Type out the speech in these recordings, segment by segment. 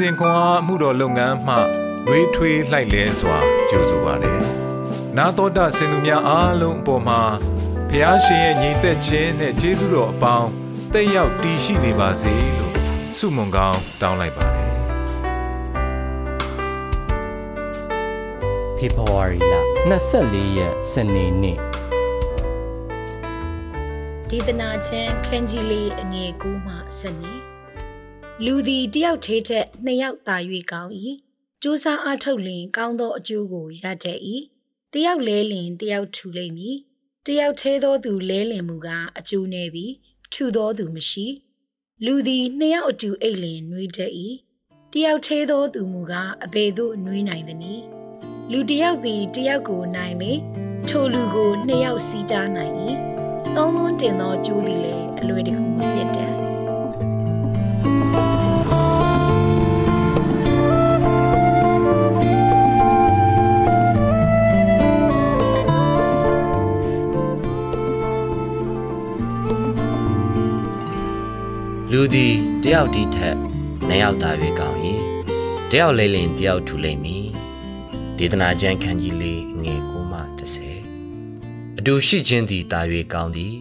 စဉ်ခွန်အားမှုတော်လုပ်ငန်းမှရွေးထွေးလှိုက်လဲစွာကြိုဆိုပါတယ်။နာတော်တာစင်သူများအားလုံးအပေါ်မှာဖះရှင်ရဲ့ညီသက်ခြင်းနဲ့ကျေးဇူးတော်အပေါင်းတက်ရောက်တည်ရှိနေပါစေလို့ဆုမွန်ကောင်းတောင်းလိုက်ပါတယ်။ဖေဖော်ဝါရီလ24ရက်စနေနေ့ဒေသနာချမ်းခန်းကြီးလေးအငယ်ကူးမှစနေ လူသည်တယောက်သေးတဲ့နှစ်ယောက်သာ၍ကောင်း၏စူးစမ်းအားထုတ်လင် ကောင်းသောအကျိုးကိုရတတ်၏တယောက်လဲလင်တယောက်ထူလိမ့်မည်တယောက်သေးသောသူလဲလင်မူကားအကျိုးနေပြီးထူသောသူမရှိလူသည်နှစ်ယောက်အတူအိတ်လင်နှွေးတတ်၏တယောက်သေးသောသူမူကားအဘယ်သို့နှွေးနိုင်သနည်းလူတယောက်သည်တယောက်ကိုနိုင်လေထိုလူကိုနှစ်ယောက်စီးတားနိုင်၏သုံးလုံးတင်သောကျိုးသည်လည်းအလွယ်တကူမဖြစ်တတ် လူသည်တယောက်ဒီထက်နှစ်ယောက်သာ၍ကောင်း၏တယောက်လဲလင်တယောက်ထူလိမ့်မည်ဒေသနာကျမ်းခန်းကြီးလေးငယ်9မှ30အတူရှိခြင်းသည်တာ၍ကောင်းသည်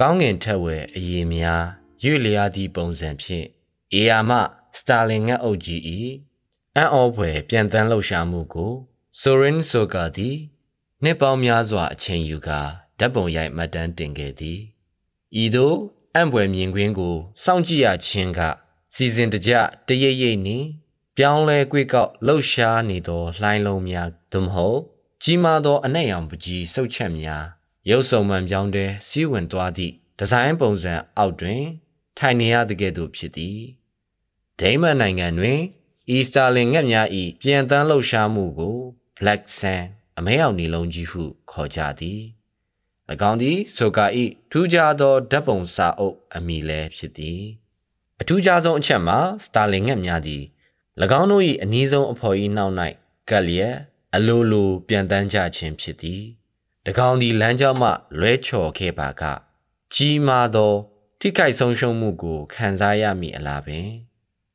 ကောင်းငင်ထက်ဝဲအည်များရွေလျားသည့်ပုံစံဖြင့်အေယာမစတာလင်ငတ်အုပ်ကြီး၏အန်အောဖွယ်ပြန်တန်းလှုပ်ရှားမှုကိုဆိုရင်ဆိုကာသည်နှစ်ပေါင်းများစွာအချိန်ယူကာဓာတ်ပုံရိုက်မှတ်တမ်းတင်ခဲ့သည်ဤသို့ အံ့ဖွယ်မြင်ကွင်းကိုစောင့်ကြည့်ရခြင်းကစီစဉ်တကြတရိပ်ရိပ်နှင့်ပြောင်းလဲကွေ့ကောက်လှုပ်ရှားနေသောလှိုင်းလုံးများသို့မဟုတ်ကြီးမားသောအနက်ရောင်ပကြီးစုပ်ချက်များရုပ်စုံမှန်ပြောင်းတဲ့စီးဝင်သွားသည့်ဒီဇိုင်းပုံစံအောက်တွင် ထိုင်နေရတဲ့ကဲ့သို့ဖြစ်သည်ဒိမန်နိုင်ငံတွင်အီစတာလင်ငှက်များ၏ပြန်တန်းလှုပ်ရှားမှုကို Black Sand အမဲအောင်နေလုံးကြီးဟုခေါ်ကြသည်၎ င်းသည်ဆိုကာဤထူးခြားသောဓာတ်ပုံစာအုပ်အမည်လည်းဖြစ်သည်အထူးခြားဆုံးအချက်မှာစတာလင်ငှက်များသည်၎င်းတို့၏အနည်းဆုံးအဖော်၏နောက်၌ကက်လျက်အလိုလိုပြန်တန်းကြခြင်းဖြစ်သည်တကောင်သည်လမ်းကြောင်းမှလွဲချော်ခဲ့ပါကကြီးမားသော ထိခိုက်ဆုံးရှုံးမှုကိုခံစားရမည်အလားပင်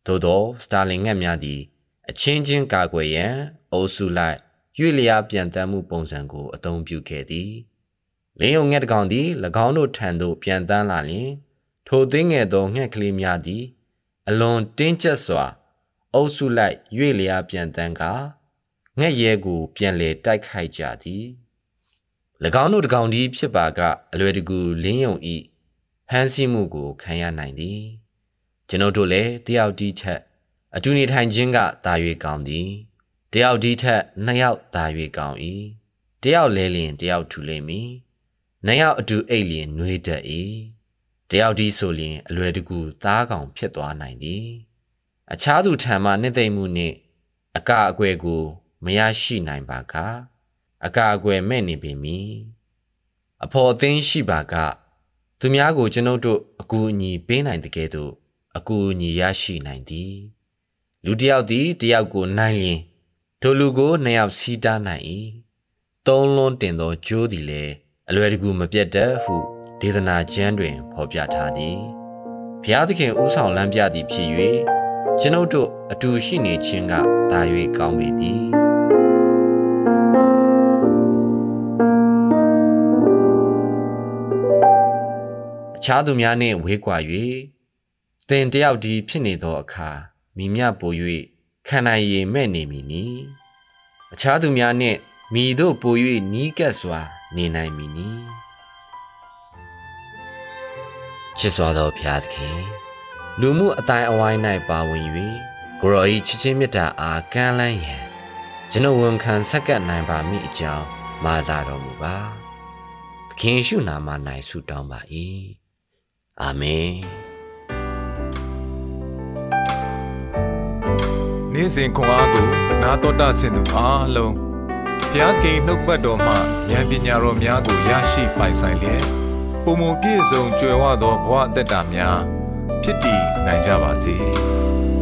သို့သောစတာလင်ငှက်များသည်အချင်းချင်းကာကွယ်ရန်အုပ်စုလိုက်ရွေ့လျားပြန်တမ်းမှုပုံစံကိုအသုံးပြုခဲ့သည် လင်းယုံငှက်တကောင်သည်၎င်းတို့ထံသို့ပြန်တန်းလာလျင်ထိုသိငယ်သောငှက်ကလေးများသည် အလွန်တင်းကျပ်စွာ အုပ်စုလိုက်ရွေ့လျားပြန်တန်းကာငှက်ရဲကို ပြန်လေတိုက်ခိုက်ကြသည်၎င်းတို့တကောင်သည်ဖြစ်ပါကအလွယ်တကူလင်းယုံဤဟန်းစီမှုကိုခံရနိုင်သည်ကျွန်ုပ်တို့လည်းတယောက်ဒီထက် အတူနေထိုင်ခြင်းကတာ၍ကောင်းသည်တယောက်ဒီထက်နှစ်ယောက်တာ၍ကောင်း၏တယောက်လဲလျင်တယောက်ထူလိမ့်မည် နှစ်ယောက်အတူအိတ်လျင်နှွေးတတ်၏တယောက်ဒီဆိုလျင်အလွယ်တကူသားကောင်ဖြစ်သွားနိုင်သည်အခြားသူထံမှနှစ်သိမ့်မှုနှင့်အကအကွယ်ကိုမရရှိနိုင်ပါကအကာအကွယ်မဲ့နေပေမည်အဖို့အသင်းရှိပါက သူများကိုကျွန်ုပ်တို့အကူအညီပေးနိုင်တဲ့ကဲ့သို့အကူအညီရရှိနိုင်သည်လူတစ်ယောက်သည်တစ်ယောက်ကိုနိုင်လျင်ထိုလူကိုနှစ်ယောက်စီးတားနိုင်၏သုံးလုံးတင်သောကြိုးသည်လည်း အလွယ်တကူမပြတ်တတ်ဟုဒေသနာကျမ်းတွင်ဖော်ပြထားသည်ဘုရားသခင်ဥဆောင်လမ်းပြသည်ဖြစ်၍ကျွန်ုပ်တို့အတူရှိနေခြင်းကသာ၍ကောင်းပေသည်အခြားသူများနှင့်ဝေးကွာ၍သင်တယောက်ဒီဖြစ်နေသောအခါမိမြပို၍ခံနိုင်ရည်မဲ့နေမည်နီအခြားသူများနှင့်မိတို့ပို၍နီးကပ်စွာ နေနိုင်မည်နီချစ်စွာသောဖျားသခင်လူမှုအတိုင်းအဝိုင်း၌ပါဝင်၍ကိုရောဤချစ်ချင်းမေတ္တာအားကမ်းလှမ်းရန်ကျွန်ုပ်ဝန်ခံဆက်ကပ်နိုင်ပါမည်အကြောင်းမာစာတော်မူပါသခင်ရှုနာမ၌ဆုတောင်းပါ၏အာမင်နေ့စဉ်ခွန်အားကိုနာတော်တာဆင်သူအားလုံး ဘုရားကိန်နှုတ်ပတ်တော်မှဉာဏ်ပညာတော်များကိုရရှိပိုင်ဆိုင်လျက်ပုံမပြည့်စုံကြွယ်ဝသောဘဝအသက်တာများဖြစ်တည်နိုင်ကြပါစေ။